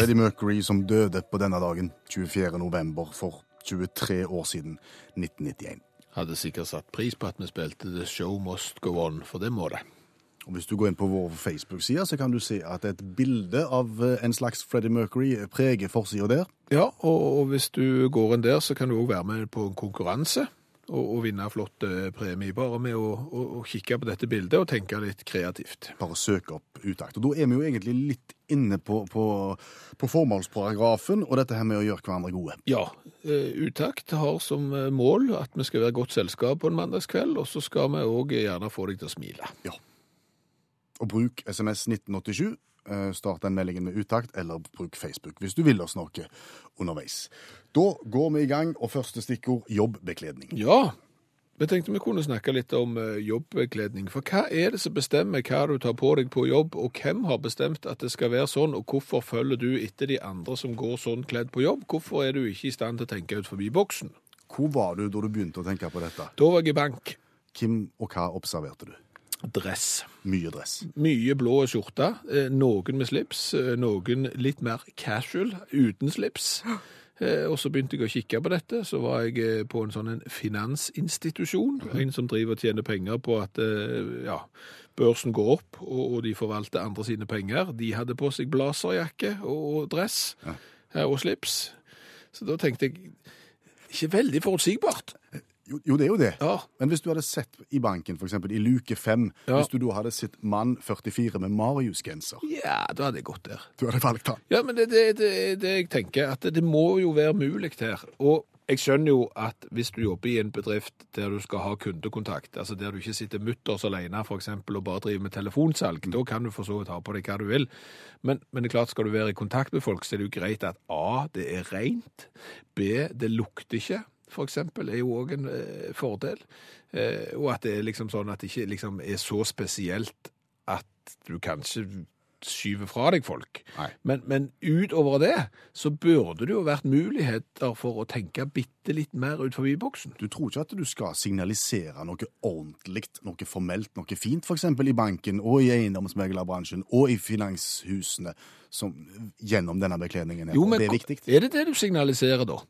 Freddie Mercury som døde på denne dagen, 24. november for 23 år siden, 1991. Hadde sikkert satt pris på at vi spilte The Show Must Go On, for det må det. Og Hvis du går inn på vår Facebook-side, så kan du se at et bilde av eh, en slags Freddie Mercury preger forsida der. Ja, og, og hvis du går inn der, så kan du òg være med på en konkurranse og, og vinne flott eh, premie. Bare med å, å, å kikke på dette bildet og tenke litt kreativt. Bare søke opp utakt. Og Da er vi jo egentlig litt inne på, på, på formålsparagrafen og dette her med å gjøre hverandre gode. Ja, eh, Utakt har som eh, mål at vi skal være godt selskap på en mandagskveld, og så skal vi òg gjerne få deg til å smile. Ja. Og bruk SMS 1987. eh, Start den meldingen med utakt, eller bruk Facebook hvis du vil oss noe underveis. Da går vi i gang, og første stikkord jobbbekledning. Ja, vi tenkte vi kunne snakke litt om jobbbekledning. jobbekledning. For hva er det som bestemmer hva du tar på deg på jobb, og hvem har bestemt at det skal være sånn, og hvorfor følger du etter de andre som går sånn kledd på jobb? Hvorfor er du ikke i stand til å tenke ut forbi boksen? Hvor var du da du begynte å tenke på dette? Da var jeg i bank. Hvem og hva observerte du? Dress. Mye dress. Mye blå skjorte, eh, noen med slips, eh, noen litt mer casual, uten slips. Eh, Og så begynte jeg å kikke på dette, så var jeg på en sånn en finansinstitusjon, en som driver og tjener penger på at ja, børsen går opp, og, de forvalter andre sine penger. De hadde på seg blazerjakke og, dress og slips. Så da tenkte jeg, ikke veldig forutsigbart. Jo, jo, det er jo det. Ja, Men hvis du hadde sett i banken, f.eks. i luke fem, Ja. hvis du da hadde sett mann 44 med Marius-genser, ja, da hadde jeg gått der. du hadde valgt han. Ja, men det er det, det, jeg tenker, at det, må jo være mulig her. Og jeg skjønner jo at hvis du jobber i en bedrift der du skal ha kundekontakt, altså der du ikke sitter mutters alene for eksempel, og bare driver med telefonsalg, da kan du for så vidt ha på deg hva du vil. Men, men det er klart, skal du være i kontakt med folk, så er det jo greit at A, det er rent, B, det lukter ikke, for eksempel, er jo òg en eh, fordel. Eh, og at det er liksom sånn at det ikke liksom er så spesielt at du kanskje skyver fra deg folk. Men, men utover det, så burde det jo vært muligheter for å tenke bitte litt mer ut forbi boksen. Du tror ikke at du skal signalisere noe ordentlig, noe formelt, noe fint, f.eks. i banken og i eiendomsmeglerbransjen og i finanshusene, som, gjennom denne bekledningen. Jo, men det er viktig. Er det det du signaliserer da?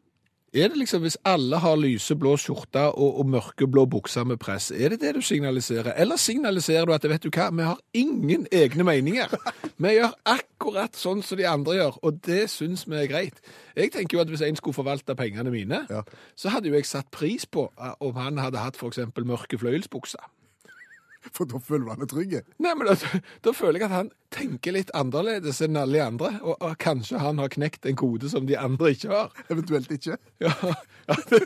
Er det liksom, hvis alle har lyseblå skjorte og, og mørkeblå bukser med press, er det det du signaliserer? Eller signaliserer du at, vet du hva, vi har ingen egne meninger. Vi gjør akkurat sånn som de andre gjør, og det syns vi er greit. Jeg tenker jo at hvis en skulle forvalte pengene mine, Ja. så hadde jo jeg satt pris på eh, om han hadde hatt eksempel mørke fløyelsbukser. For da føler han er trygg. Nei, men da, da føler jeg at han tenker litt annerledes enn alle de andre, og, og kanskje han har knekt en kode som de andre ikke har. Eventuelt ikke. Ja, ja det,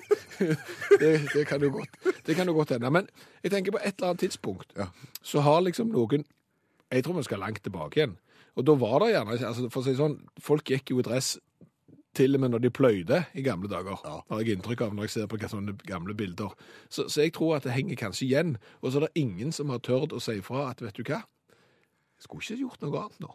det, det kan jo godt Det kan jo godt hende. Men jeg tenker på et eller annet tidspunkt Ja. så har liksom noen Jeg tror vi skal langt tilbake igjen. Og da var det gjerne altså For å si sånn, folk gikk jo i dress til og med når de pløyde i gamle dager. Ja. Har jeg inntrykk av når jeg ser på sånne gamle bilder. Så, så jeg tror at det henger kanskje igjen. Og så er det ingen som har tørt å si fra at vet du hva, jeg skulle ikke gjort noe annet nå.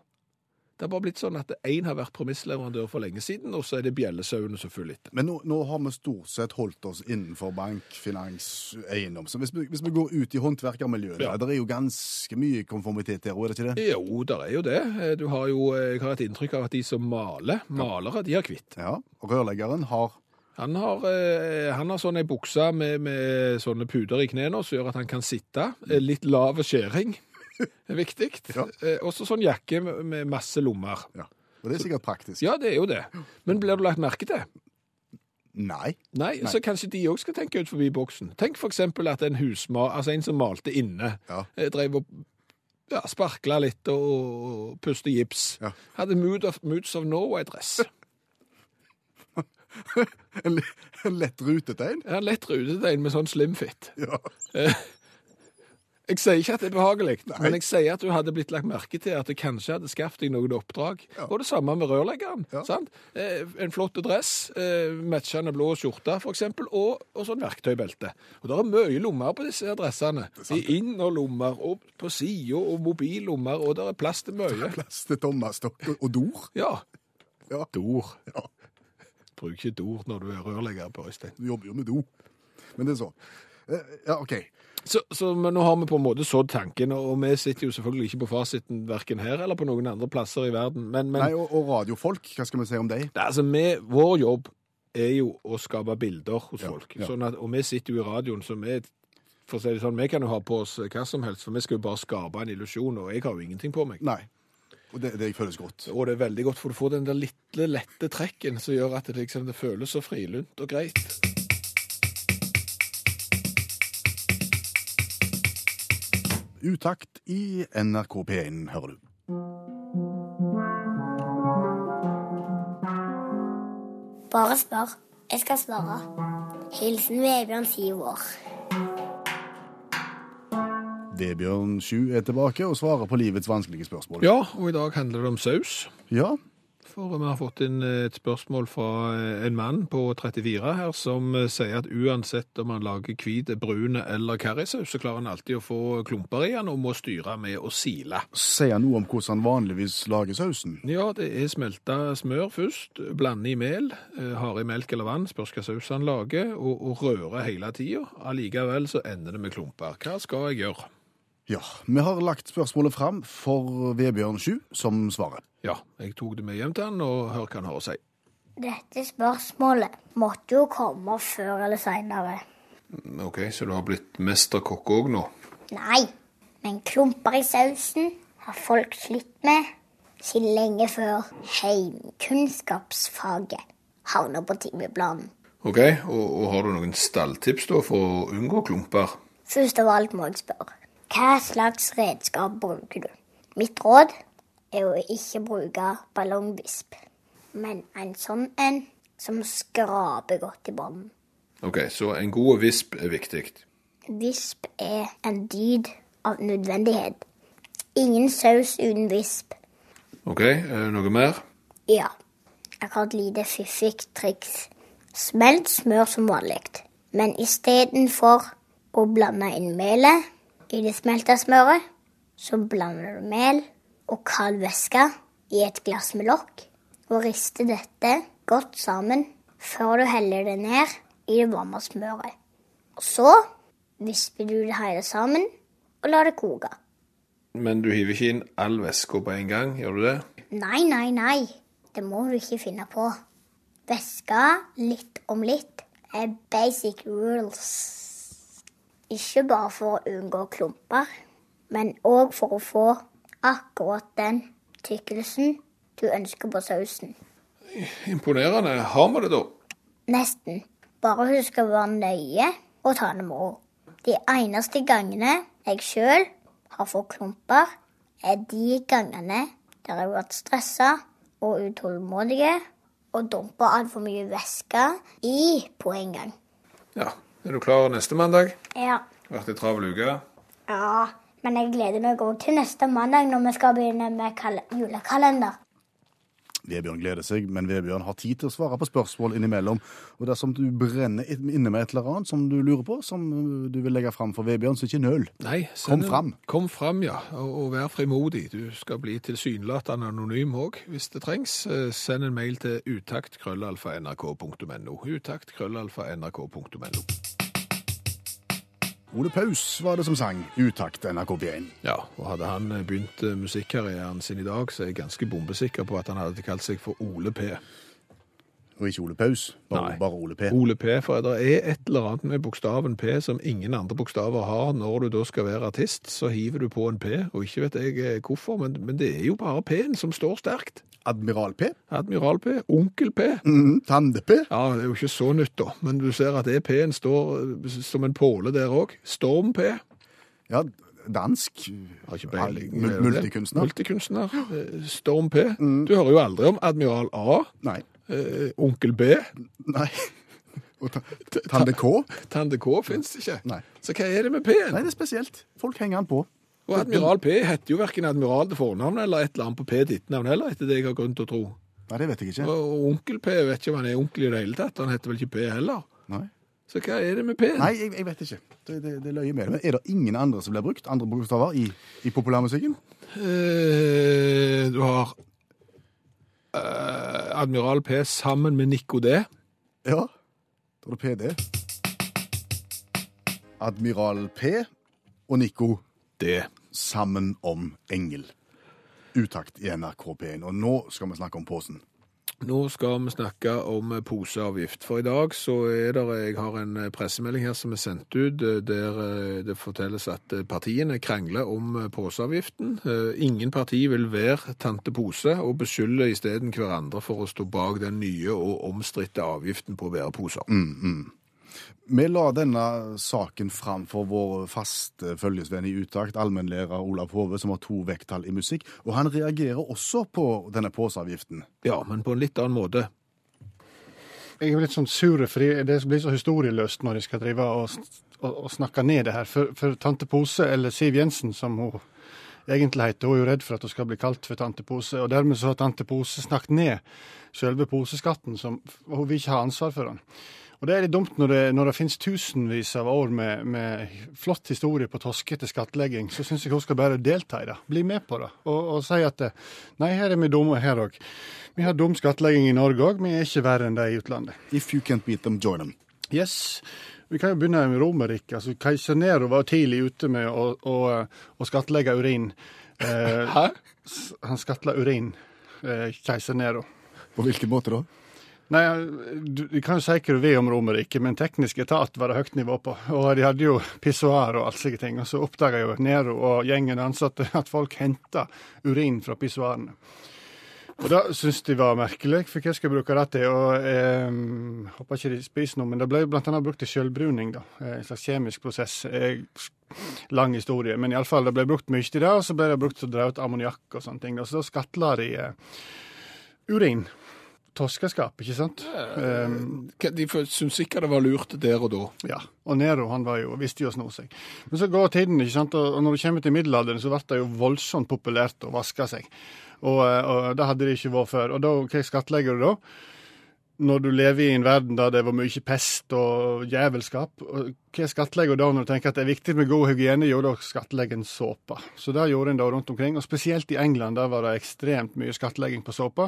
Det har bare blitt sånn at én har vært premissleverandør for lenge siden, og så er det bjellesauene som følger etter. Men nå, nå har vi stort sett holdt oss innenfor bank, finans, eiendom. Så hvis vi, hvis vi går ut i håndverkermiljøet, Ja. der er jo ganske mye konformitet der, òg, er det ikke det? Jo, der er jo det. Du har jo, jeg har et inntrykk av at de som maler, malere, de har kvitt. Ja. Og rørleggeren har Han har, eh, han har sånne bukser med, med sånne puder i knærne som gjør at han kan sitte. Eh, Litt lav skjæring viktig. Ja. Eh, Også sånn jakke med, masse lommer. Ja. Og det er sikkert praktisk. Ja, det er jo det. Men blir du lagt merke til? Nei. Nei, så kanskje de òg skal tenke ut forbi boksen. Tenk eksempel at en husma, altså en som malte inne, Ja. eh, drev og ja, sparkla litt og, puste gips. Ja. Hadde Mood of, Moods of Norway-dress. En, en lett rutetegn. Ja, lett rutetegn med sånn slimfit. Ja. Jeg sier ikke at det er behagelig, men jeg sier at du hadde blitt lagt merke til at det kanskje hadde skaffet deg noen oppdrag. Og det samme med rørleggeren. Ja. sant? Eh, En flott dress, eh, matchende blå skjorte eksempel, og, og sånn verktøybelte. Og det er mye lommer på disse dressene. I innerlommer, og på sida, og mobillommer, og det er plass til mye. Plass til tommestokk og dor. Ja. Ja. Dor. Ja. Bruk ikke dor når du er rørlegger, Per Øystein. Du jobber jo med do. Men det er sånn. Eh, Ja, OK. Så, så men nå har vi på en måte sådd tanken, og vi sitter jo selvfølgelig ikke på fasiten verken her eller på noen andre plasser i verden. Men, men Nei, og, og radiofolk, hva skal vi si om dem? altså, vi, vår jobb er jo å skape bilder hos Ja, folk. ja. Sånn at, og vi sitter jo i radioen, så vi, for å si det sånn, vi kan jo ha på oss hva som helst, for vi skal jo bare skape en illusjon, og jeg har jo ingenting på meg. Nei. Og det, det føles godt. Og det er veldig godt, for du får den der lille, lette trekken som gjør at det, liksom, det føles så frilunt og greit. Utakt i NRK P1, hører du. Bare spør. Jeg skal svare. Hilsen Vebjørn, syv år. Vebjørn 7 er tilbake og svarer på livets vanskelige spørsmål. Ja, og i dag handler det om saus. Ja, For vi har fått inn et spørsmål fra en mann på 34 her, som sier at uansett om han lager hvit, brun eller karrisaus, så klarer han alltid å få klumper i han og må styre med å sile. Sier han noe om hvordan han vanligvis lager sausen? Ja, det er smelta smør først, blande i mel, eh, har i melk eller vann, spørs hva saus han lager, og, og røre hele tida. Allikevel så ender det med klumper. Hva skal jeg gjøre? Ja, vi har lagt spørsmålet fram for Vebjørn Sju som svarer. Ja, jeg tok det med hjem til han, og hør hva han har å si. Dette spørsmålet måtte jo komme før eller seinere. OK, så du har blitt mesterkokk òg nå? Nei, men klumper i sausen har folk slitt med siden lenge før heimkunnskapsfaget havner på timeplanen. OK, og, og har du noen stalltips da for å unngå klumper? Først av alt må jeg spørre. Hva slags redskap bruker du? Mitt råd er å ikke bruke ballongvisp, men en sånn en som skraper godt i bånden. OK, så en god visp er viktig. Visp er en dyd av nødvendighet. Ingen saus uten visp. OK, noe mer? Ja, jeg har et lite fiffig triks. Smelt smør som vanlig, men istedenfor å blande inn melet i det smelta smøret, så blander du mel og kald væske i et glass med lokk, og rister dette godt sammen før du heller det ned i det varme smøret. Og så visper du det hele sammen og lar det koke. Men du hiver ikke inn all væska på en gang, gjør du det? Nei, nei, nei. Det må du ikke finne på. Væske litt om litt er basic rules. Ikke bare for å unngå klumper, men òg for å få akkurat den tykkelsen du ønsker på sausen. Imponerende. Har vi det, da? Nesten. Bare husk å være nøye og ta det med ro. De eneste gangene jeg sjøl har fått klumper, er de gangene der jeg har vært stressa og utålmodig og dumpa altfor mye væske i på en gang. Ja. Er du klar neste mandag? Ja. Vært ei travel uke? ja. Men jeg gleder meg òg til neste mandag når vi skal begynne med julekalender. Vebjørn gleder seg, men Vebjørn har tid til å svare på spørsmål innimellom. Og dersom du brenner inne med et eller annet som du lurer på, som uh, du vil legge fram for Vebjørn, så ikke nøl. Nei. Kom fram. Kom fram, ja. Og, og vær frimodig. Du skal bli tilsynelatende anonym òg, hvis det trengs. Eh, Send en mail til utakt.krøllalfa.nrk.no. Utakt.krøllalfa.nrk.no. Ole Paus var det som sang Utakt NRK P1. Ja, og hadde han eh, begynt eh, musikkarrieren sin i dag, så er jeg ganske bombesikker på at han hadde kalt seg for Ole P. Og ikke Ole Paus, bare, bare Ole P. Ole P, for det er et eller annet med bokstaven P som ingen andre bokstaver har. Når du da skal være artist, så hiver du på en P, og ikke vet jeg eh, hvorfor, men, men det er jo bare P-en som står sterkt. Admiral P. Admiral P, Onkel P. Mm, Tande-P. Ja, det er jo ikke så nytt da, men du ser at det P-en står eh, som en påle der òg. Storm P. Ja, dansk. Det? multikunstner. Multikunstner. Eh, Storm P. Du hører jo aldri om Admiral A. Nei. Eh, Onkel B. Nei. Og ta- Tande K? Tande K fins ikke. Nei. Så hva er det med P-en? Nei, det er spesielt. Folk henger den på. Og Admiral P heter jo verken admiral til fornavn eller et eller annet på P til etternavn heller, etter det jeg har grunn til å tro. Nei, det vet jeg ikke. Og og onkel P vet ikke om han er onkel i det hele tatt. Han heter vel ikke P heller. Nei, Så hva er det med P-en? Nei jeg, jeg vet ikke. Det, det, det løyer med det. Men er det ingen andre som blir brukt? Andre bokstaver i, i populærmusikken? Eh, du har eh, Admiral P sammen med Nico D. Ja. Da er det PD. Admiral P og Nico D. sammen om engel. Utakt i NRK P1. Og nå skal vi snakke om posen. Nå skal vi snakke om poseavgift. For i dag så er det Jeg har en pressemelding her som er sendt ut eh, der eh, det fortelles at eh, partiene krangler om poseavgiften. Ingen parti vil være tante Pose, og beskylder isteden hverandre for å stå bak den nye og omstridte avgiften på bæreposer. Vi la denne saken fram for vår faste følgesvenn i Utakt, allmennlærer Olav Hove, som har to vekttall i musikk. Og han reagerer også på denne poseavgiften. Ja, men på en litt annen måte. Jeg er jo litt sånn sur, for det blir så historieløst når de skal drive og, og, og snakke ned det her. For, for tante Pose, eller Siv Jensen som hun egentlig heter, hun er jo redd for at hun skal bli kalt for tante Pose. Og dermed så har tante Pose snakket ned selve poseskatten, som hun vil ikke ha ansvar for den. Og det er litt dumt når det, når det finnes tusenvis av år med, med flott historie på toskete skattlegging. Så syns jeg hun skal bare delta i det. Bli med på det. Og, og si at nei, her er vi dumme her òg. Vi har dum skattlegging i Norge òg, vi er ikke verre enn de i utlandet. If you can't beat them, join them. Yes. Vi kan jo begynne med Romerriket. Altså, Keiser Nero var tidlig ute med å, å, å skattlegge urin. Eh, Hæ? han skattla urin, eh, keiser Nero. På hvilken måte da? Nei, du, du kan jo si hva du vil om Romerike, men teknisk etat var det høyt nivå på. Og de hadde jo pissoar og alt slike ting. Og så oppdaga jo Nero og gjengen ansatte at folk henta urin fra pissoarene. Og det syns de var merkelig, for hva skal jeg bruke det til? Og eh, Håper ikke de spiser noe, men det ble annet brukt til sjølbruning, da. Eh, En slags kjemisk prosess. Eh, lang historie, men iallfall det ble brukt mye til det, og så ble det brukt til å dra ut ammoniakk og sånne ting. da. Så da skatla de eh, urin. Toskeskap, ikke sant? Ja, De syntes sikkert det var lurt der og da. ja, og Nero han var jo, visste jo å sno seg. Men så går tiden, ikke sant? og og når du kommer til middelalderen, så ble det jo voldsomt populært å vaske seg. Og, eh, og det hadde det ikke vært før. Og da, hva skattlegger du da? Når du lever i en verden der det var mye pest og jævelskap, hva skattlegger du da når du tenker at det er viktig med god hygiene? Jo, da skattlegger en såpe. Så det gjorde en da rundt omkring. Og spesielt i England, der var det ekstremt mye skattlegging på såpe.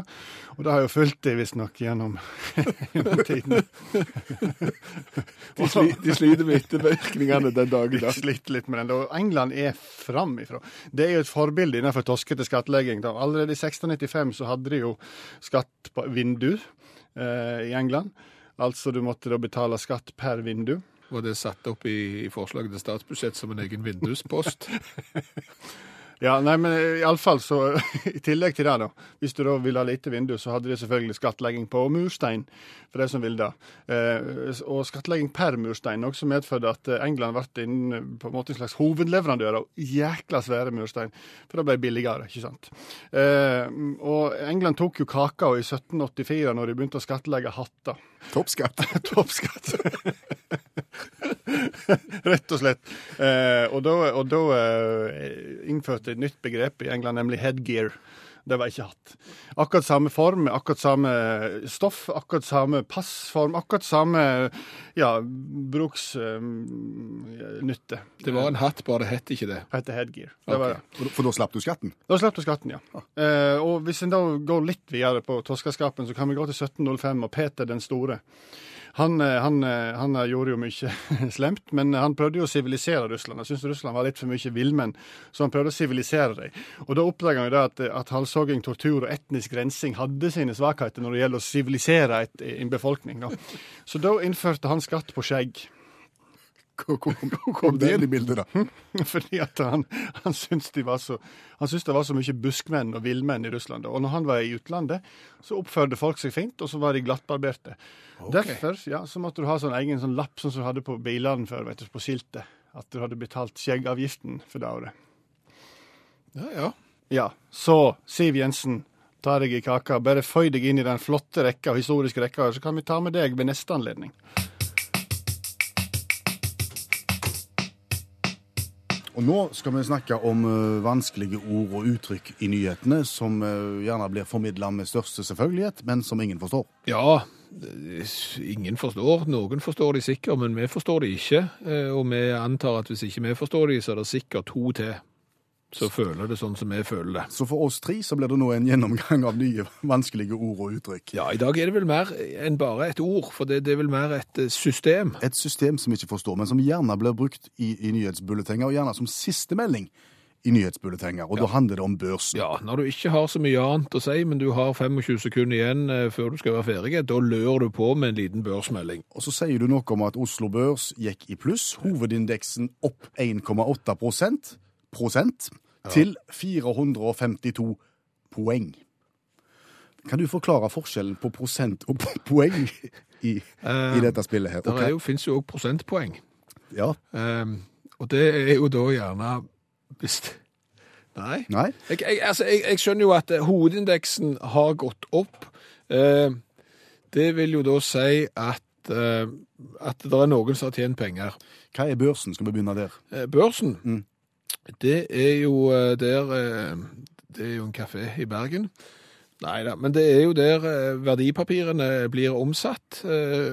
Og det har jo fulgt det visstnok gjennom, gjennom tiden. De, sli, de sliter med ettervirkningene den dagen. da. De sliter litt med den. Og England er framifrå. Det er jo et forbilde innenfor toskete skattlegging. Da. Allerede i 1695 så hadde de jo skatt på vindu eh, i England. Altså du måtte da betale skatt per vindu. Var det satt opp i, i forslaget til statsbudsjett som en egen vinduspost? Ja, nei, men iallfall så I tillegg til det, da. Hvis du da ville ha lite vindu, så hadde de selvfølgelig skattlegging på murstein, for de som ville det. Eh, og skattlegging per murstein, noe som medførte at eh, England ble inn på en måte en slags hovedleverandør av jækla svære murstein. For det ble billigere, ikke sant. Eh, og England tok jo kaka i 1784, når de begynte å skattlegge hatter. Toppskatt. Toppskatt. Rett og slett. Eh, og da, og da eh, innførte et nytt begrep i England, nemlig headgear. Det var ikke hatt. Akkurat samme form, akkurat samme stoff, akkurat samme passform, akkurat samme ja, bruksnytte. Det var en hatt, bare het ikke det. Hette headgear. Det var det. For, da slapp du skatten? Da slapp du skatten, ja. Eh, og hvis en da går litt videre på toskaskapen, så kan vi gå til 1705 og Peter den store. Han, eh, han, eh, han eh, gjorde jo mye slemt, men han prøvde jo å sivilisere Russland. Han syntes Russland var litt for mye villmenn, så han prøvde å sivilisere dem. Og da oppdaga han jo det at, at halshogging, tortur og etnisk rensing hadde sine svakheter når det gjelder å sivilisere en befolkning. Da. Så da innførte han skatt på skjegg. Kom, kom det inn i bildet, da? Fordi at han, han syntes de var så, det var så mye buskmenn og villmenn i Russland. Og når han var i utlandet, så oppførte folk seg fint, og så var de glattbarberte. Derfor ja, så måtte du ha sånn egen sånn lapp som du hadde på bilene før, vet du, på skiltet. At du hadde betalt skjeggavgiften for det året. Ja, ja. Ja, så Siv Jensen, ta deg i kaka. Bare føy deg inn i den flotte rekka, historiske rekka, så kan vi ta med deg ved neste anledning. Og nå skal vi snakke om uh, vanskelige ord og uttrykk i nyhetene som uh, gjerne blir formidla med største selvfølgelighet, men som ingen forstår. Ja, ingen forstår. Noen forstår de sikkert, men vi forstår de ikke. Eh, Og vi antar at hvis ikke vi forstår de, så er det sikkert to til som føler det sånn som vi føler det. Så for oss tre så blir det nå en gjennomgang av nye vanskelige ord og uttrykk. Ja, i dag er det vel mer enn bare et ord, for det, det er vel mer et eh, system. Et system som vi ikke forstår, men som gjerne blir brukt i, i nyhetsbulletenger, og gjerne som siste melding i nyhetsbulletenger. Og da handler det om børsen. Ja, når du ikke har så mye annet å si, men du har 25 sekunder igjen eh, før du skal være ferdig, da lører du på med en liten børsmelding. Og så sier du noe om at Oslo Børs gikk i pluss. Hovedindeksen opp 1,8 prosent, prosent til 452 poeng. Kan du forklare forskjellen på prosent og po- poeng i, i dette spillet her? Det Ok. er jo, også prosentpoeng. Ja. Um, og det er jo da gjerne hvis Nei. Nei? Jeg, jeg, altså, jeg, jeg skjønner jo at eh, hovedindeksen har gått opp. Uh, det vil jo da si at, eh, at det er noen som har tjent penger. Hva er børsen? Skal vi begynne der? Eh, børsen, Mm. Det er jo eh, der eh, Det er jo en kafé i Bergen. Nei da, men det er jo der eh, verdipapirene blir omsatt.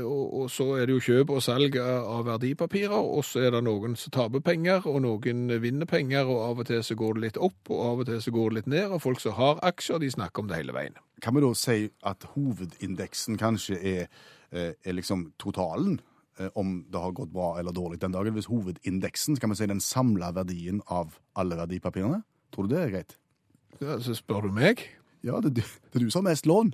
Og, så er det jo kjøp og salg av verdipapirer, og så er det noen som taper penger, og noen vinner penger, og av og til så går det litt opp, og av og til så går det litt ned, og folk som har aksjer, de snakker om det hele veien. Kan vi da si at hovedindeksen kanskje er, er liksom totalen? Eh, Om det har gått bra eller dårlig den dagen. Hvis hovedindeksen, skal kan vi si den samla verdien av alle verdipapirene? Tror du det er greit? Ja, så spør du meg. Ja, det, du- det er du som har mest lån.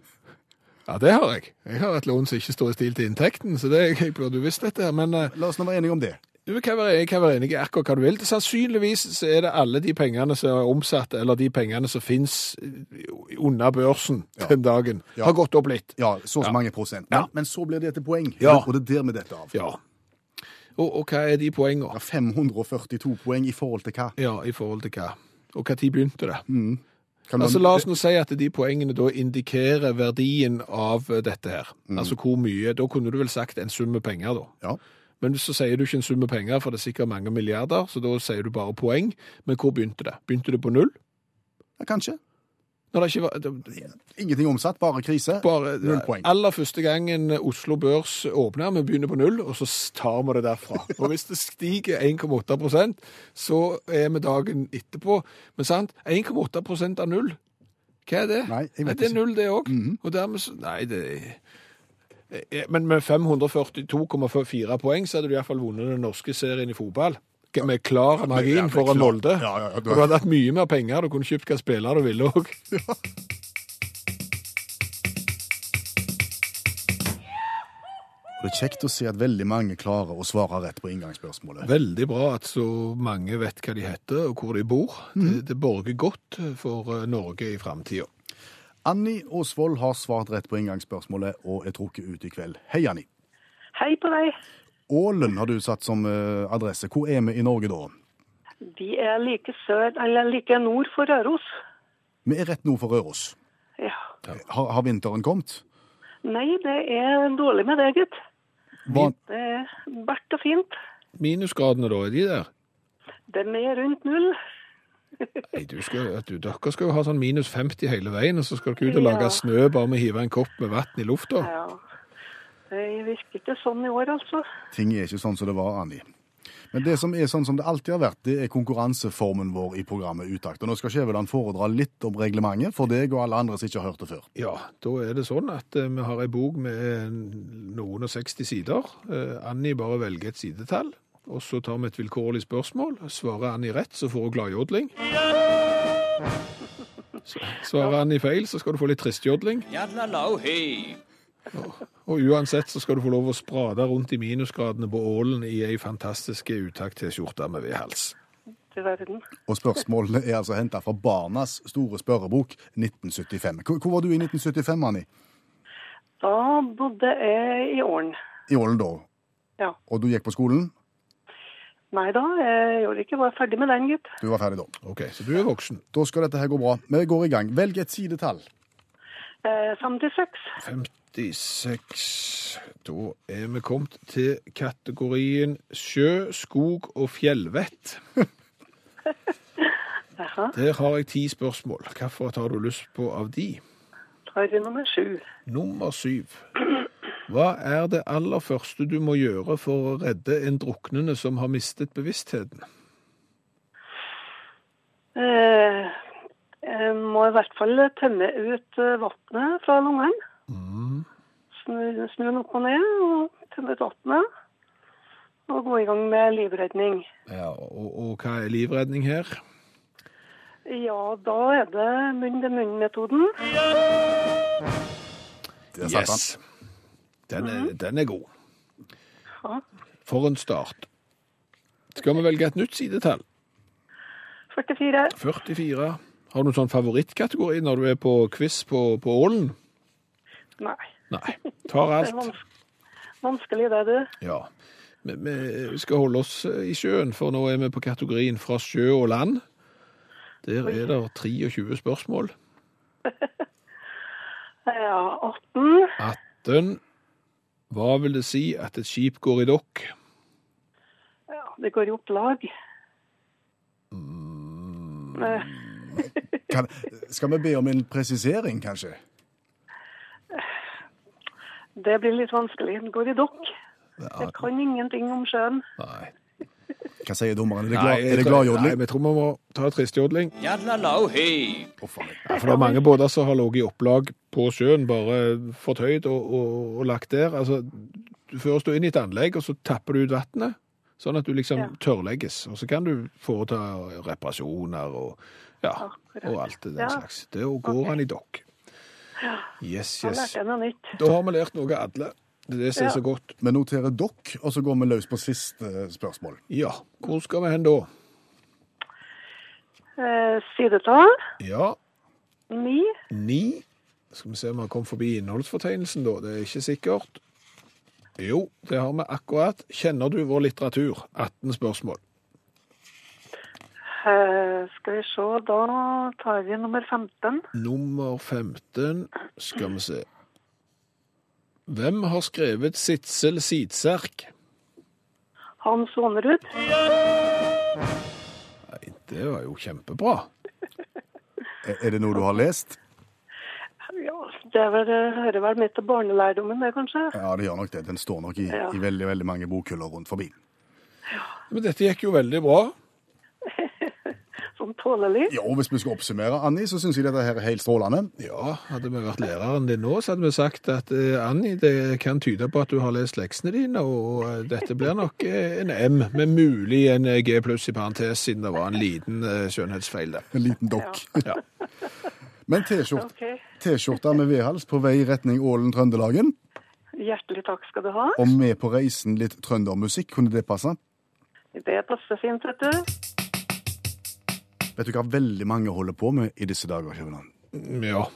Ja, det har jeg. Jeg har et lån som ikke står i stil til inntekten, så det, jeg burde du visst dette men... eh, La oss nå være enige om det. Du kan være, kan være enig i akkurat hva du vil. Sannsynligvis så er det alle de pengene som er omsatt, eller de pengene som finnes under børsen Ja. den dagen, Ja. har gått opp litt. Ja, så og så Ja. mange prosent. Men, men så blir det til poeng, og det er der vi detter av. Ja. Og, og hva er de poengene? Ja, 542 poeng i forhold til hva? Ja, i forhold til hva? Og tid begynte det? Kan Man... Altså, la oss nå si at de poengene da indikerer verdien av eh, dette her. Mm. Altså hvor mye, da kunne du vel sagt en summe penger da. Ja. Men så sier du ikke en summe penger, for det er sikkert mange milliarder, så da sier du bare poeng. Men hvor begynte det? Begynte det på null? ja, kanskje. Når det ikke var... Det, Ingenting omsatt, bare krise. bare Null poeng. aller første gangen Oslo Børs åpner, vi begynner på null, og så tar vi det derfra. Og hvis det stiger 1,8 så er vi dagen etterpå. Men sant, 1,8 av null, hva er det? Nei, jeg vet det er. Mhm. null det òg. Og dermed Nei, det er Men med 542,4 poeng så hadde du iallfall vunnet den norske serien i fotball. Med klar margin med foran Molde. Ja, ja, ja, Og du hadde hatt mye mer penger, du kunne kjøpt hva spiller du ville òg. Det er kjekt å se at veldig mange klarer å svare rett på inngangsspørsmålet. Veldig bra at så mange vet hva de heter og hvor de bor. Det, det borger godt for eh, Norge i framtida. Anni Åsvold har svart rett på inngangsspørsmålet og er trukket ut i kveld. Hei, Anni. Hei på deg. Ålen har du satt som eh, adresse. Hvor er vi i Norge da? Vi er like sør, eller like nord for Røros. Vi er rett nord for Røros. Ja. Har, har vinteren kommet? Nei, det er dårlig med det, gutt. Hva, Det er bært og fint. Minusgradene, da, er de der? De er rundt null. Nei, du skal, du, Dere skal jo ha sånn minus 50 hele veien, og så skal dere ut og lage Ja. snø bare med å hive en kopp med vann i lufta. Ja. Det virker ikke sånn i år, altså. ting er ikke sånn som det var, Anni. Men det som er sånn som det alltid har vært, det er konkurranseformen vår i programmet Utakt. Og nå skal Skjæveland foredra litt om reglementet for deg og alle andre som ikke har hørt det før. Ja, da er det sånn at eh, vi har ei bok med noen og 60 sider. Eh, Anni bare velger et sidetall, og så tar vi et vilkårlig spørsmål. Svarer Anni rett, så får hun gladjodling. Svarer Anni feil, så skal du få litt tristjodling. Og uansett så skal du få lov å sprade rundt i minusgradene på Ålen i ei fantastisk utakt-T-skjorte med V-hals. Og spørsmålene er altså henta fra Barnas store spørrebok 1975. Hvor, hvor var du i 1975, Anni? Da bodde jeg i Ålen. I Ålen da. Ja. Og du gikk på skolen? Nei da, jeg gjorde ikke var ferdig med den, gutt. Du var ferdig da. OK, så du er voksen. Da skal dette her gå bra. Vi går i gang. Velg et sidetall. Eh, 56. 56. Da er vi kommet til kategorien sjø, skog og fjellvett. Der har jeg ti spørsmål. Hvilket har du lyst på av de? Tar vi nummer sju. Nummer syv. Hva er det aller første du må gjøre for å redde en druknende som har mistet bevisstheten? Eh, jeg må i hvert fall tømme ut eh, vannet fra lungene. Snu, snu den opp og ned og tømme ut vannet. Og gå i gang med livredning. Ja, og, og hva er livredning her? Ja, da er det munn-til-munn-metoden. Han. Den er, den er god. Ja. For en start. Skal vi velge et nytt sidetall? 44. 44. Har du noen sånn favorittkategori når du er på quiz på, på Ålen? Nei. Nei. Tar Det er alt. vans vanskelig, det, du. Ja. Vi, vi skal holde oss i sjøen, for nå er vi på kategorien fra sjø og land. Der er det 23 spørsmål. Ja, 18. 18. Hva vil det si at et skip går i dokk? Ja, det går i opplag. Mm. Kan, skal vi be om en presisering, kanskje? Det blir litt vanskelig. Det går i dokk. Jeg kan ingenting om sjøen. Nei. Hva sier dommeren? Er det Nei, glad, er det glad Nei, jodling? vi tror vi må ta tristjodling. Ja, for det er mange båter som har ligget i opplag på sjøen, bare fortøyd og, og, og lagt der. Altså, du fører stå inn i et anlegg, og så tapper du ut vannet, sånn at du liksom Ja. tørrlegges. Og så kan du foreta reparasjoner og, ja, og alt det den Ja. slags. Det går okay. han i dokk. Yes, yes. Da har vi lært noe alle. Det er det som er Ja. så godt. Vi noterer dokk, og så går vi løs på siste spørsmål. Ja, hvor skal vi hen da? Eh, sidetall Ja, Ni. Ni. Skal vi se om vi har kommet forbi innholdsfortegnelsen, da. Det er ikke sikkert. Jo, det har vi akkurat. Kjenner du vår litteratur? 18 spørsmål. Eh, skal vi se, da tar vi nummer 15. Nummer 15 skal vi se. Hvem har skrevet Sitsel Sidserk? Hans Aanerud. Nei, det var jo kjempebra. Er er det noe du har lest? Ja, det er vel, det hører vel med til barnelærdommen, det, kanskje? Ja, det gjør nok det. Den står nok i, Ja. i veldig, veldig mange bokhyller rundt forbi. Men dette gikk jo veldig bra. Sånn tålelig. Ja, og Hvis vi skal oppsummere, Anni, så syns jeg dette her er helt strålende. Ja, hadde vi vært læreren din nå, så hadde vi sagt at eh, Anni, det kan tyde på at du har lest leksene dine, og eh, dette blir nok eh, en M, med mulig en G pluss i parentes, siden det var en liten skjønnhetsfeil der. En liten dokk. Ja. Men. T-skjorte med vedhals på vei i retning Ålen-Trøndelagen, Hjertelig takk skal du ha. og med på reisen litt trøndermusikk, kunne det passe? Det passer fint, vet du. Vet du hva veldig mange holder på med i disse dager, Kjøbenhavn? Ja,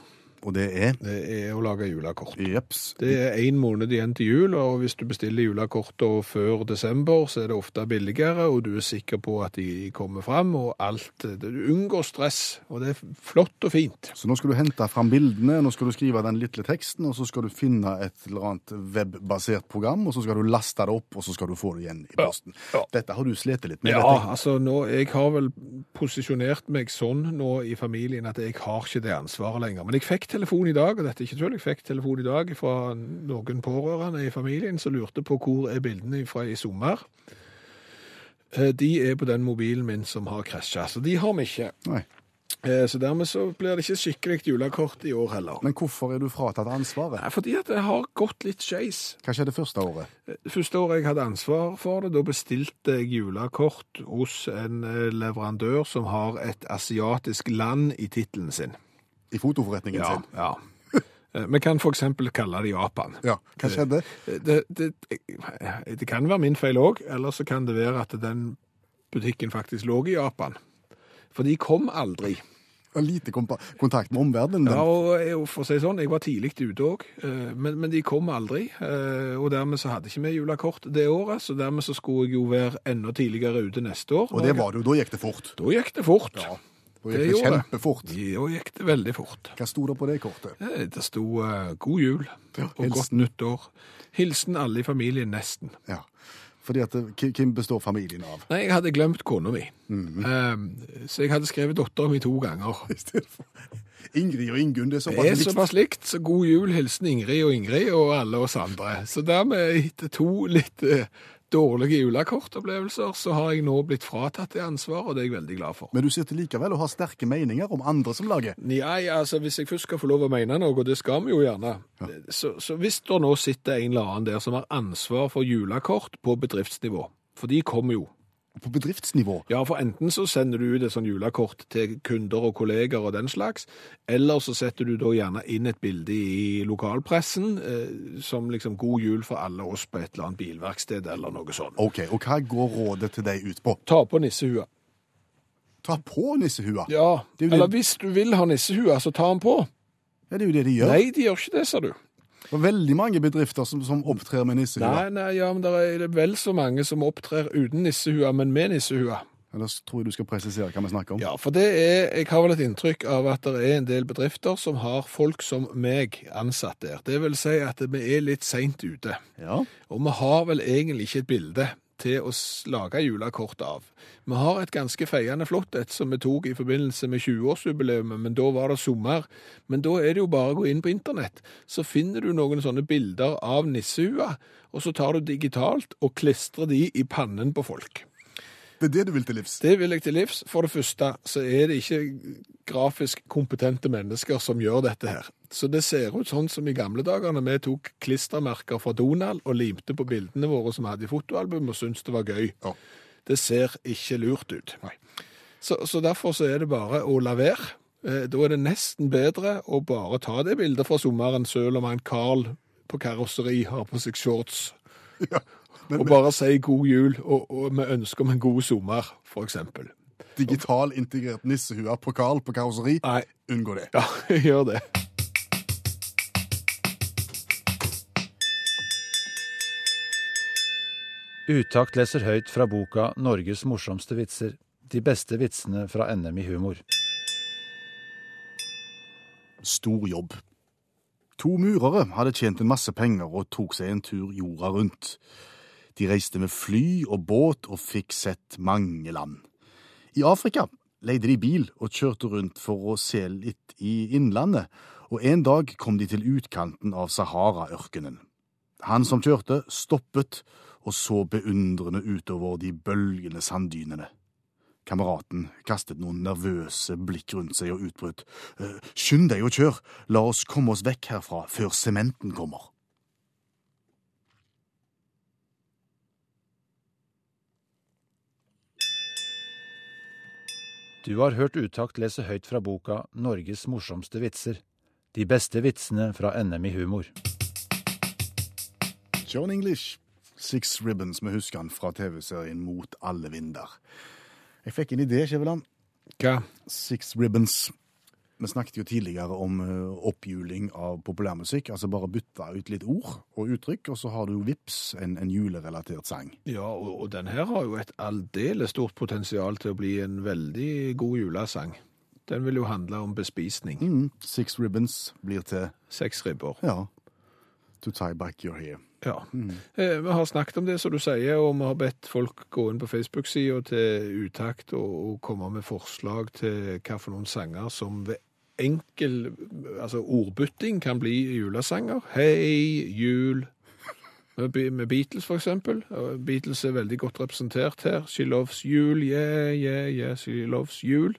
Og det er det er å lage julekort. Jeps. Det er en måned igjen til jul, og hvis du bestiller julekortene før desember, så er det ofte billigere, og du er sikker på at de kommer fram, og alt. Du unngår stress, og det er flott og fint. Så nå skal du hente fram bildene, nå skal du skrive den lille teksten, og så skal du finne et eller annet webbasert program, og så skal du laste det opp, og så skal du få det igjen i posten. Ja. Dette har du slitt litt med, Ja, dette. altså nå, jeg har vel posisjonert meg sånn nå i familien at jeg har ikke det ansvaret lenger. Men jeg fikk telefon i dag, og dette er ikke tull, jeg fikk telefon i dag fra noen pårørende i familien som lurte på hvor er bildene fra i sommer. Eh, De er på den mobilen min som har krasja, så de har vi ikke. Nei. Eh, Så dermed så blir det ikke skikkelig julekort i år heller. Men hvorfor er du fratatt ansvaret? Nei, fordi at det har gått litt skeis. Hva skjedde første året? Det første året jeg hadde ansvar for det, da bestilte jeg julekort hos en eh, leverandør som har et asiatisk land i tittelen sin. I fotoforretningen Ja, sin? ja. Eh, Vi kan for eksempel kalle det Japan. Ja. Hva skjedde? Det, det, det kan være min feil òg, eller så kan det være at den butikken faktisk lå i Japan. For de kom aldri. Og Lite kontakt med omverdenen. Ja, og for å si sånn, jeg var tidlig ute òg, men, men de kom aldri. eh, Og dermed så hadde ikke vi julekort det året, så dermed så skulle jeg jo være enda tidligere ute neste år. Og det var det jo, da gikk det fort. Da gikk det fort. Da Det gikk det det. kjempefort. Da gikk det veldig fort. Hva sto det på det kortet? Eh, Det sto uh, 'God jul' og hilsen. 'Godt nyttår'. Hilsen alle i familien, nesten. Ja. Fordi at Hvem består familien av? Nei, jeg hadde glemt kona mi. um, så jeg hadde skrevet dattera mi to ganger. Ingrid og Ingunn. Det er såpass likt. Det er såpass likt, så god jul, hilsen Ingrid og Ingrid og alle oss andre. Så dermed, etter to litt eh, dårlige julekortopplevelser, så har jeg nå blitt fratatt det ansvaret, og det er jeg veldig glad for. Men du sitter likevel og har sterke meninger om andre som lager. Nei, altså hvis jeg først skal få lov å mene noe, og det skal vi jo gjerne, så, så hvis det nå sitter en eller annen der som har ansvar for julekort på bedriftsnivå, for de kommer jo. På bedriftsnivå. Ja, for enten så sender du ut et sånn julekort til kunder og kolleger og den slags, eller så setter du da gjerne inn et bilde i lokalpressen eh, som liksom god jul for alle oss på et eller annet bilverksted eller noe sånt. OK, og hva går rådet til deg ut på? Ta på nissehua. Ta på nissehua. Ja, er eller hvis du vil ha nissehua, så ta den på. Ja, det er jo det de gjør. Nei, de gjør ikke det, sa du. Det er veldig mange bedrifter som, som opptrer med nissehua. Nei, nei, ja, men det er vel så mange som opptrer uten nissehua, men med nissehua. Ellers tror jeg du skal presisere hva vi snakker om. Ja, for det er, jeg har vel et inntrykk av at det er en del bedrifter som har folk som meg ansatt der. Det vil si at vi er litt seint ute. Ja. Og vi har vel egentlig ikke et bilde til å lage julekort av. Vi har et ganske feiende flott et som vi tok i forbindelse med 20-årsjubileet, men da var det sommer. Men da er det jo bare å gå inn på internett, så finner du noen sånne bilder av nissehua, og så tar du digitalt og klistrer de i pannen på folk. Det er det du vil til livs. Det vil jeg til livs. For det første så er det ikke grafisk kompetente mennesker som gjør dette her. Så det ser ut sånn som i gamle dager når vi tok klistermerker fra Donald og limte på bildene våre som vi hadde i fotoalbum og syntes det var gøy. Ja. Det ser ikke lurt ut. Så, så derfor så er det bare å la være. Eh, Da er det nesten bedre å bare ta det bildet fra sommeren, selv om han Carl på karosseri har på seg shorts og bare si god jul, og, og med ønske om en god sommer, for eksempel. Digital integrert nissehue på Carl på karosseri. Nei, Unngå det. ja, gjør det. Utakt leser høyt fra boka 'Norges morsomste vitser'. De beste vitsene fra NM i humor. Stor jobb. To murere hadde tjent en masse penger og tok seg en tur jorda rundt. De reiste med fly og båt og fikk sett mange land. I Afrika leide de bil og kjørte rundt for å se litt i innlandet, og en dag kom de til utkanten av Sahara-ørkenen. Han som kjørte, stoppet og så beundrende utover de bølgende sanddynene. Kameraten kastet noen nervøse blikk rundt seg og utbrøt. «Eh, Skynd deg og kjør, la oss komme oss vekk herfra før sementen kommer. Du har hørt Utakt lese høyt fra boka 'Norges morsomste vitser'. De beste vitsene fra NM i humor. John English, Six Ribbons, vi husker han fra TV-serien Mot alle vinder. Jeg fikk en idé, Skjæveland. Hva? Six Ribbons. Vi snakket jo tidligere om eh, oppjuling av populærmusikk, altså bare bytte ut litt ord og uttrykk, og så har du vips en, en julerelatert sang. Ja, og, og den her har jo et aldeles stort potensial til å bli en veldig god julesang. Den vil jo handle om bespisning. Mm, Six Ribbons blir til, Seks ribber. ja, to tie back your hair. Ja. Eh, vi har snakket om det, som du sier, og vi har bedt folk gå inn på Facebook-sida til Utakt og, og komme med forslag til hva for noen sanger som ved enkel altså ordbytting kan bli julesanger. Hei, jul. Med Beatles, for eksempel. Beatles er veldig godt representert her. She loves jul, yeah, yeah, yeah, she loves jul.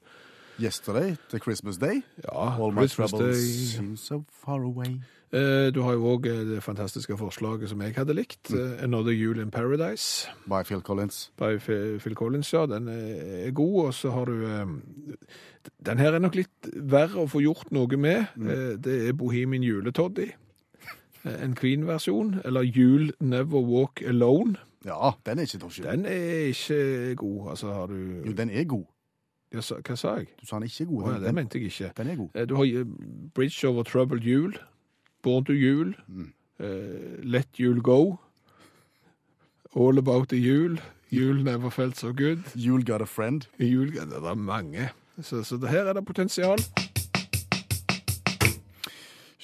Yesterday the Christmas Day. Ja, All my troubles Day. seem so far away. Eh, Du har jo òg det fantastiske forslaget som jeg hadde likt. Mm. Another Jul in Paradise. By Phil Collins. by Phil Collins, ja. Den er god, og så har du eh, Den her er nok litt verre å få gjort noe med. Mm. Det er Bohemian Juletoddy. Eh, En Queen-versjon. Eller Jul Never Walk Alone. Ja, den er ikke dårlig. Den er ikke god. Altså har du Jo, den er god. Ja, Hva sa jeg? Du sa den ikke er god. Å ja, Den, det den, mente jeg ikke. den er god. Eh, Du har eh, Bridge Over Troubled Jul. Born to Jul. Mm. uh, Let Jul Go. All About the Jul. Jul Never Felt So Good. Jul got a friend. Jul, det er mange. Så, så det her er det potensial.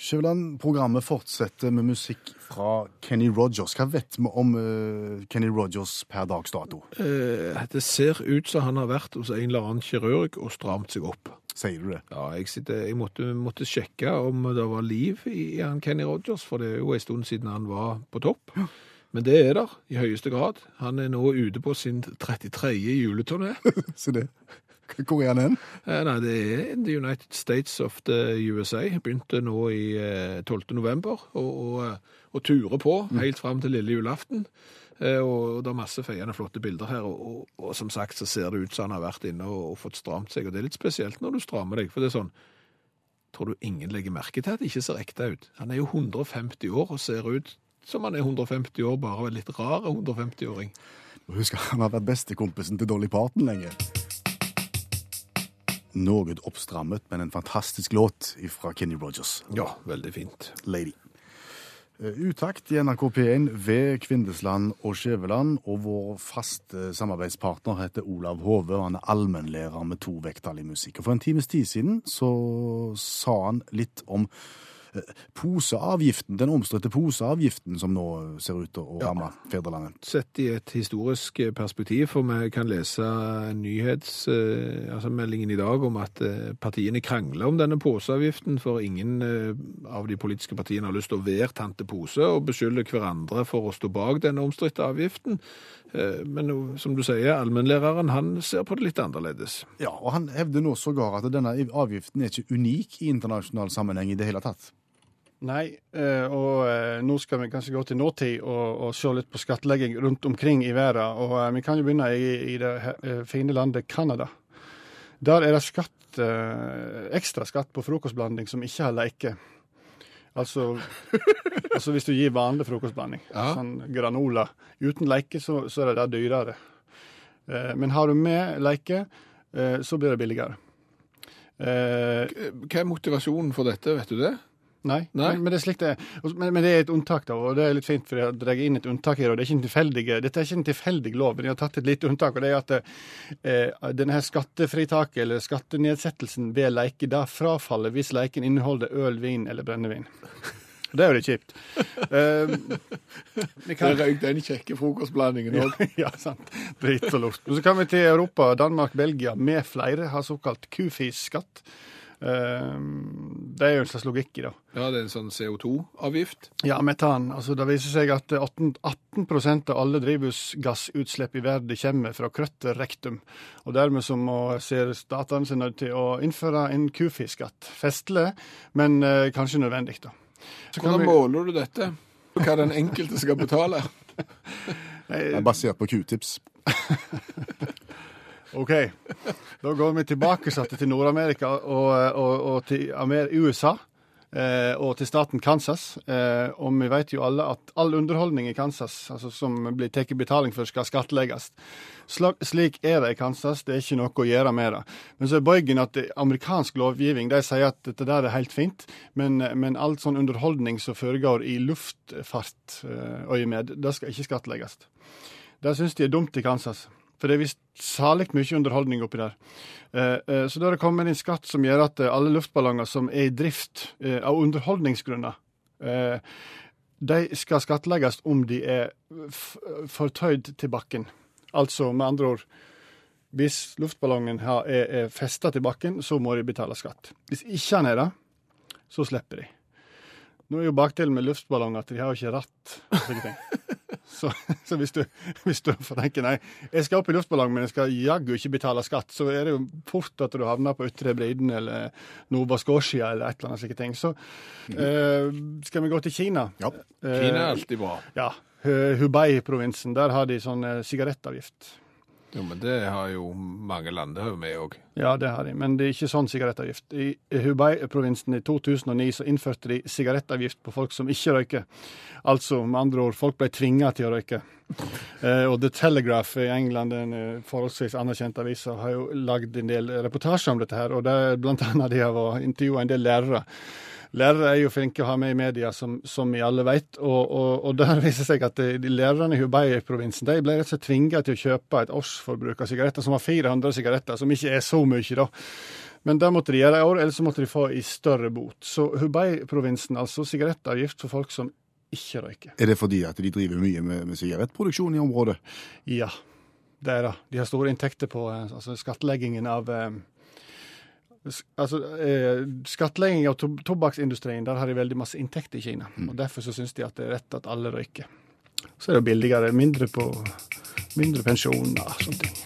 Skjæveland, programmet fortsetter med musikk fra Kenny Rogers. Hva vet vi om uh, Kenny Rogers per dags dato? Eh, det ser ut som han har vært hos en eller annen kirurg og stramt seg opp. Sier du det? Ja, jeg, sitter, jeg måtte, måtte sjekke om det var liv i han Kenny Rogers, for det er jo en stund siden han var på topp. Men det er der, i høyeste grad. Han er nå ute på sin 33. juleturné. Se det. Hvor er han hen? Eh, Nei, det er the United States of the USA. Begynte nå i eh, 12. november, og, og, eh, og turer på helt fram til lille julaften. Eh, Og det er masse feiende flotte bilder her, og, og, og som sagt så ser det ut som han har vært inne og, og fått stramt seg, og det er litt spesielt når du strammer deg, for det er sånn, tror du ingen legger merke til at det ikke ser ekte ut? Han er jo 150 år og ser ut som han er 150 år, bare litt rar 150-åring. Husk, han har vært bestekompisen til Dolly Parton lenge. Noe oppstrammet, men en fantastisk låt fra Kenny Rogers. Ja, veldig fint. Lady. Eh, Utakt i NRK P1 ved Kvindesland og Skjæveland, og vår faste samarbeidspartner heter Olav Hove, og han er allmennlærer med to vekttall i musikk. Og For en times tid siden så sa han litt om poseavgiften, den omstridte poseavgiften som nå ser ut til å ramme fedrelandet. Sett i et historisk perspektiv, for vi kan lese nyhetsmeldingen altså i dag om at eh, partiene krangler om denne poseavgiften, for ingen eh, av de politiske partiene har lyst til å være tante Pose og beskylde hverandre for å stå bak denne omstridte avgiften. Eh, Men som du sier, allmennlæreren han ser på det litt annerledes. Ja, og han hevder nå sågar at denne avgiften er ikke unik i internasjonal sammenheng i det hele tatt. Nei, eh, og eh, nå skal vi kanskje gå til nåtid og, og se litt på skattlegging rundt omkring i verden. Og eh, vi kan jo begynne i, i det fine landet Canada. Der er det skatt, ekstra skatt på frokostblanding som ikke har leike. Altså, altså hvis du gir vanlig frokostblanding, Ja. sånn granola uten leike, så, så er det der dyrere. Men har du med leike, eh, så blir det billigere. Hva er motivasjonen for dette, vet du det? Nei, Nei. Men, men det er slik det er. Men, men det er et unntak, da, og det er litt fint, for jeg drar inn et unntak her. og det er ikke Dette er ikke en tilfeldig lov, men jeg har tatt et lite unntak. og det er at eh, denne her skattefritaket, eller skattenedsettelsen ved leike, da frafaller hvis leiken inneholder øl, vin eller brennevin. Det er jo litt kjipt. Uh, kan, røyk den kjekke frokostblandingen òg. ja, sant. Drit og lort. Så kan vi til Europa. Danmark, Belgia med flere har såkalt kufis-skatt. Eh, det er jo en slags logikk i det. Ja, det er en sånn CO2-avgift. Ja, metan. Altså, det viser seg at 18, 18 av alle drivhusgassutslipp i verden kommer fra krøtter rektum. Og dermed så må, ser statene seg nødt til å innføre en kufiskatt. Festlig, men eh, kanskje nødvendig, da. Så kan Hvordan vi- måler du dette? Hva den enkelte skal betale? Det er basert på q-tips. OK. Da går vi tilbake til Nord-Amerika og, og, og til USA. Eh, og til staten Kansas. Eh, og vi vet jo alle at all underholdning i Kansas altså som blir tatt betaling for, skal skattlegges. Slik er det i Kansas, det er ikke noe å gjøre med det. Men så er bøygen at amerikansk lovgivning de sier at dette der er helt fint, men, men all sånn underholdning som foregår i luftfartøyemed, det skal ikke skattlegges. Det syns de er dumt i Kansas. For det er visst salig mye underholdning oppi der. Eh, eh, så da har det kommet inn skatt som gjør at eh, alle luftballonger som er i drift av underholdningsgrunner, de skal skattlegges om de er fortøyd til bakken. Altså med andre ord hvis luftballongen er, festa til bakken, så må de betale skatt. Hvis ikke han er det, så slipper de. Nå er jo bakdelen med luftballonger at de har jo ikke ratt. og slike. Så, så hvis, du, hvis du får tenke nei, jeg skal opp i luftballong, men jeg skal jaggu ikke betale skatt, så er det jo fort at du havner på Ytre Briden eller Nova Scotia eller et eller annet slike ting. Så eh, skal vi gå til Kina. Ja. Kina er Eh, alltid bra. ja. Hubei-provinsen, der har de sånn eh, sigarettavgift. Jo, men det har jo mange land, vi òg. Ja, det har de, men det er ikke sånn sigarettavgift. I Hubei-provinsen i 2009 så innførte de sigarettavgift på folk som ikke røyker. Altså, med andre ord, folk ble tvinga til å røyke. Eh, og The Telegraph i England, en eh, forholdsvis anerkjent avis, har jo lagd en del reportasjer om dette her, og det er blant annet de har intervjua en del lærere. Lærere er jo flinke å ha med i media, som, som vi alle vet. Og, og, og der viser det seg at de, de lærerne i Hubei-provinsen de ble rett og slett tvinga til å kjøpe et årsforbruk av sigaretter, som var 400 sigaretter, som ikke er så mye, da. Men det måtte de gjøre i år, ellers måtte de få i større bot. Så Hubei-provinsen, altså sigarettavgift for folk som ikke røyker. Er det fordi at de driver mye med, med sigarettproduksjon i området? Ja, det er det. De har store inntekter på eh, altså skattleggingen av eh, Altså, eh, skattlegging av to tobakksindustrien, der har de veldig masse inntekter i Kina. Og Derfor så syns de at det er rett at alle røyker. Så er det billigere. Mindre på mindre pensjoner og sånne ting.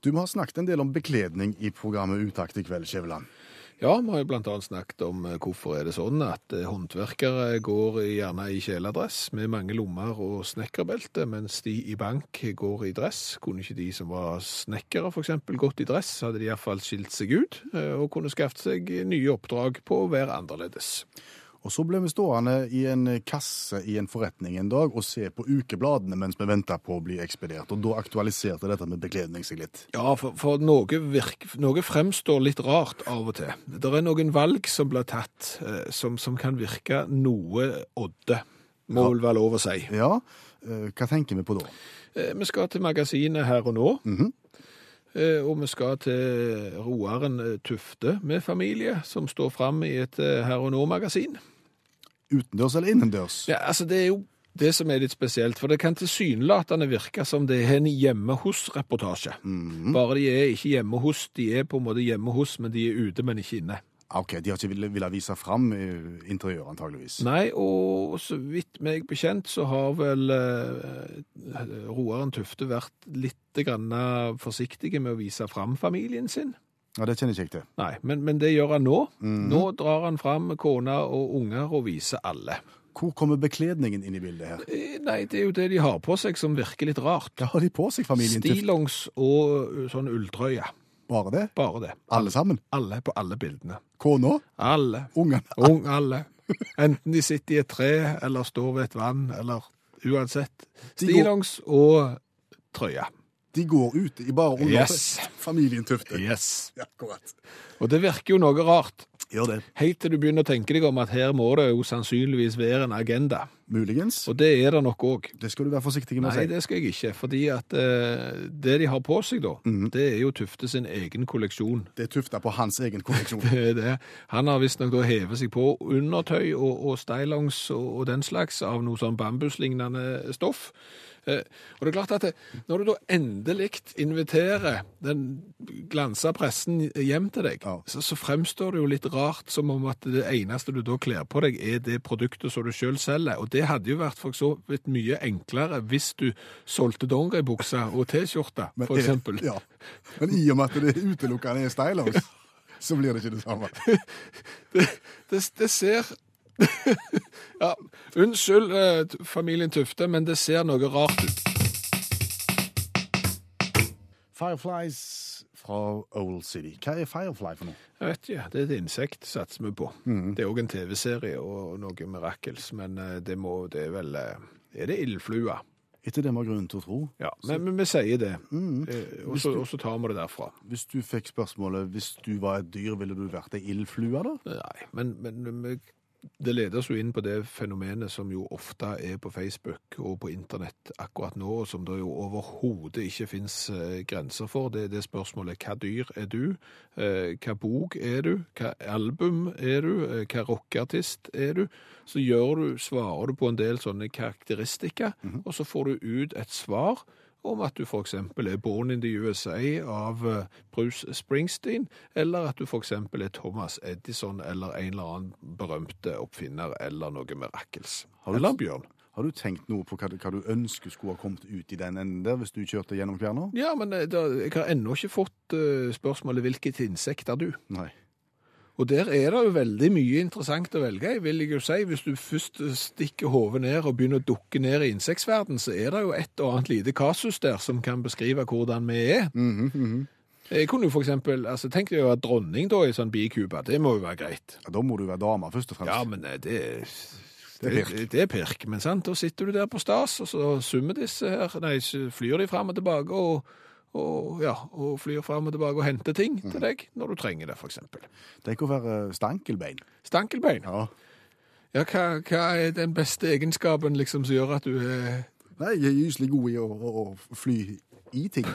Du, Vi har snakket en del om bekledning i programmet Utakt i kveld, Skjæveland. Ja, vi har jo annet snakket om eh, hvorfor er det sånn at eh, håndverkere går gjerne i kjeledress med mange lommer og snekkerbelte, mens de i bank går i dress. Kunne ikke de som var snekkere eksempel gått i dress, hadde de i hvert fall skilt seg ut eh, og kunne skaffet seg nye oppdrag på å være annerledes. Og så ble vi stående i en kasse i en forretning en dag og se på ukebladene mens vi venta på å bli ekspedert. Og da aktualiserte dette med bekledning seg litt. Ja, for, for noe, virk, noe fremstår litt rart av og til. Det er noen valg som blir tatt eh, som, som kan virke noe odde, må vel være lov å si. Ja, eh, hva tenker vi på da? Eh, Vi skal til magasinet her og nå. Mhm. Eh, Og vi skal til roeren eh, Tufte med familie, som står fram i et eh, her og nå-magasin. Utendørs eller innendørs? Ja, altså Det er jo det som er litt spesielt, for det kan tilsynelatende virke som det er en hjemme hos-reportasje. Bare de er ikke hjemme hos, de er på en måte hjemme hos, men de er ute, men ikke inne. Ok, De har ikke villet ville vise fram eh, interiøret, antageligvis. Nei, og så vidt meg bekjent så har vel eh, roeren Tufte vært litt grann forsiktige med å vise fram familien sin. Ja, Det kjenner jeg ikke til. Nei, men, men det gjør han nå. Nå drar han fram kone og unger og viser alle. Hvor kommer bekledningen inn i bildet her? Eh, Nei, det er jo det de har på seg som virker litt rart. Hva har de på seg, familien Tufte? Stillongs og uh, sånn ulltrøye. Bare det? Bare det. Alle sammen? Alle på alle bildene. Kona? Alle. Ungene? Ung alle. Enten de sitter i et tre, eller står ved et vann, eller uansett. Stillongs og trøye. De går ut i bare under Yes. familien Tufte. Yes. Ja, korrekt. Og det virker jo noe rart. Gjør det. Helt til du begynner å tenke deg om at her må det jo sannsynligvis være en agenda. Muligens. Og det er det nok òg. Det skal du være forsiktig med å si. Nei, det skal jeg ikke. Fordi at uh, det de har på seg, da, Mhm. det er jo Tufte sin egen kolleksjon. Det er tufta på hans egen kolleksjon. Det er det. Han har visstnok da hevet seg på undertøy og, og stylongs og, og den slags av noe sånn bambuslignende stoff. Eh, og det er klart at det, når du da endelig inviterer den glansa pressen hjem til deg, Ja. så, så fremstår det jo litt rart som om at det eneste du da kler på deg, er det produktet som du sjøl selger. Og det hadde jo vært for så vidt mye enklere hvis du solgte dongeribukse og T-skjorte, f.eks. Ja. Men i og med at det utelukkende er stylers, så blir det ikke det samme. det, det ser Ja, unnskyld eh, familien Tufte, men det ser noe rart ut. Fireflies fra Old City. Hva er Firefly for noe? Jeg vet ikke, det er et insekt, satser vi på. Mhm. Det er òg en TV-serie og noe mirakels, men eh, det må Det er vel eh, Er det ildflua? Etter det vi har grunn til å tro. Ja, men, men vi sier det. Mm. Og så og så tar vi det derfra. Hvis du fikk spørsmålet hvis du var et dyr, ville du vært ei ildflue da? Nei, men, men vi- det leder oss jo inn på det fenomenet som jo ofte er på Facebook og på internett akkurat nå, og som det jo overhodet ikke finnes eh, grenser for. Det er det spørsmålet hva dyr er du? Eh, hva bok er du? Hva album er du? Eh, hva rockeartist er du? Så gjør du, svarer du på en del sånne karakteristikker, og så får du ut et svar om at du eksempel er Born in the USA av eh, Bruce Springsteen, eller at du eksempel er Thomas Edison eller en eller annen berømte oppfinner eller noe mirakels. Har Eller bjørn. Har du tenkt noe på hva, du- hva du ønsker skulle ha kommet ut i den enden der, hvis du kjørte gjennom Kverna? Ja, men eh, da, jeg har ennå ikke fått uh, spørsmålet hvilket insekt er du? Nei. Og der er det jo veldig mye interessant å velge i, vil jeg jo si. Hvis du først stikker hodet ned og begynner å dukke ned i insektverden, så er det jo et og annet lite kasus der som kan beskrive hvordan vi er. Mm -hmm. Jeg kunne jo for eksempel, altså tenk deg å være dronning da i sånn bikube, det må jo være greit. Ja, da må du være dame, først og fremst. Ja, men eh, det, Det er det, det er pirk. Men sant, da sitter du der på stas, og så summer disse her, nei, flyr de frem og tilbake, og, og, ja, og flyr frem og tilbake og henter ting mm. til deg når du trenger det, eksempel. Tenk å være stankelbein. Stankelbein. Ja. Ja, hva, hva er den beste egenskapen liksom som gjør at du er Nei, jeg er gyselig god i å, å, å fly i ting.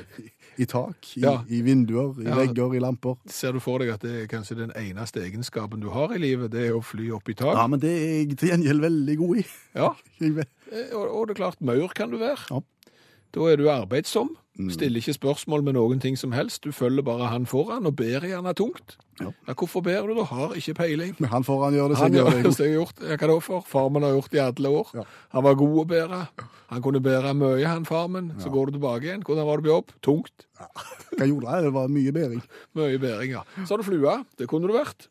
I tak, i, Ja. i vinduer, i Ja. vegger, i lamper. Ser du for deg at det er kanskje den eneste egenskapen du har i livet, det er å fly opp i tak? Ja, men det er jeg til gjengjeld veldig god i. Ja. Eh, Og, og det er klart, maur kan du være. Ja. Da er du arbeidsom. Stiller ikke spørsmål med noen ting som helst. Du følger bare han foran og ber gjerne tungt. Ja. Ja, hvorfor ber du? Du har ikke peiling. Men han foran gjør det, så Han gjør det som jeg har gjort. Hva da for? Farmen har gjort det i alle år. Ja. Han var god å bære. Han kunne bære mye, han farmen. Så går du tilbake igjen. Hvordan var det på jobb? Tungt. Hva gjorde jeg? Det var mye bæring. Mye bæring, ja. Så har du flua. Det kunne du vært.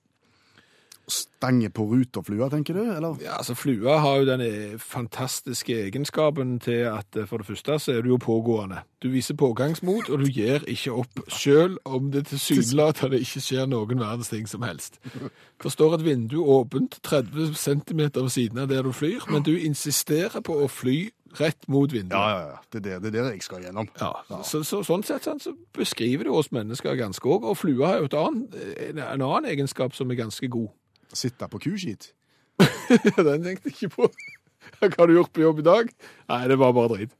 Stange på ruterflua, tenker du? Eller? Ja, altså Flua har jo den eh, fantastiske egenskapen til at eh, for det første så er du jo pågående. Du viser pågangsmot, og du gir ikke opp, selv om det tilsynelatende ikke skjer noen verdens ting som helst. Det står et vindu åpent 30 cm ved siden av der du flyr, men du insisterer på å fly rett mot vinduet. Ja, ja, ja. Det er det, det er det jeg skal gjennom. Ja, så, så, sånn sett sånn, så beskriver du oss mennesker ganske òg. Og flua har jo en annen egenskap som er ganske god. Sitte på kuskit? Den tenkte jeg ikke på. Hva har du gjort på jobb i dag? Nei, det var bare drit.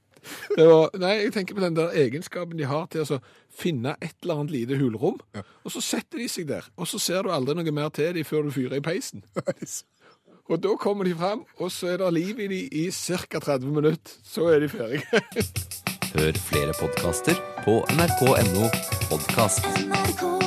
Det var, nei, jeg tenker på den der egenskapen de har til å så finne et eller annet lite hulrom, og så setter de seg der, og så ser du aldri noe mer til de før du fyrer i peisen. Og da kommer de frem, og så er det liv i de i ca. 30 minutter. Så er de ferdige. Hør flere podkaster på nrk.no podkast. NRK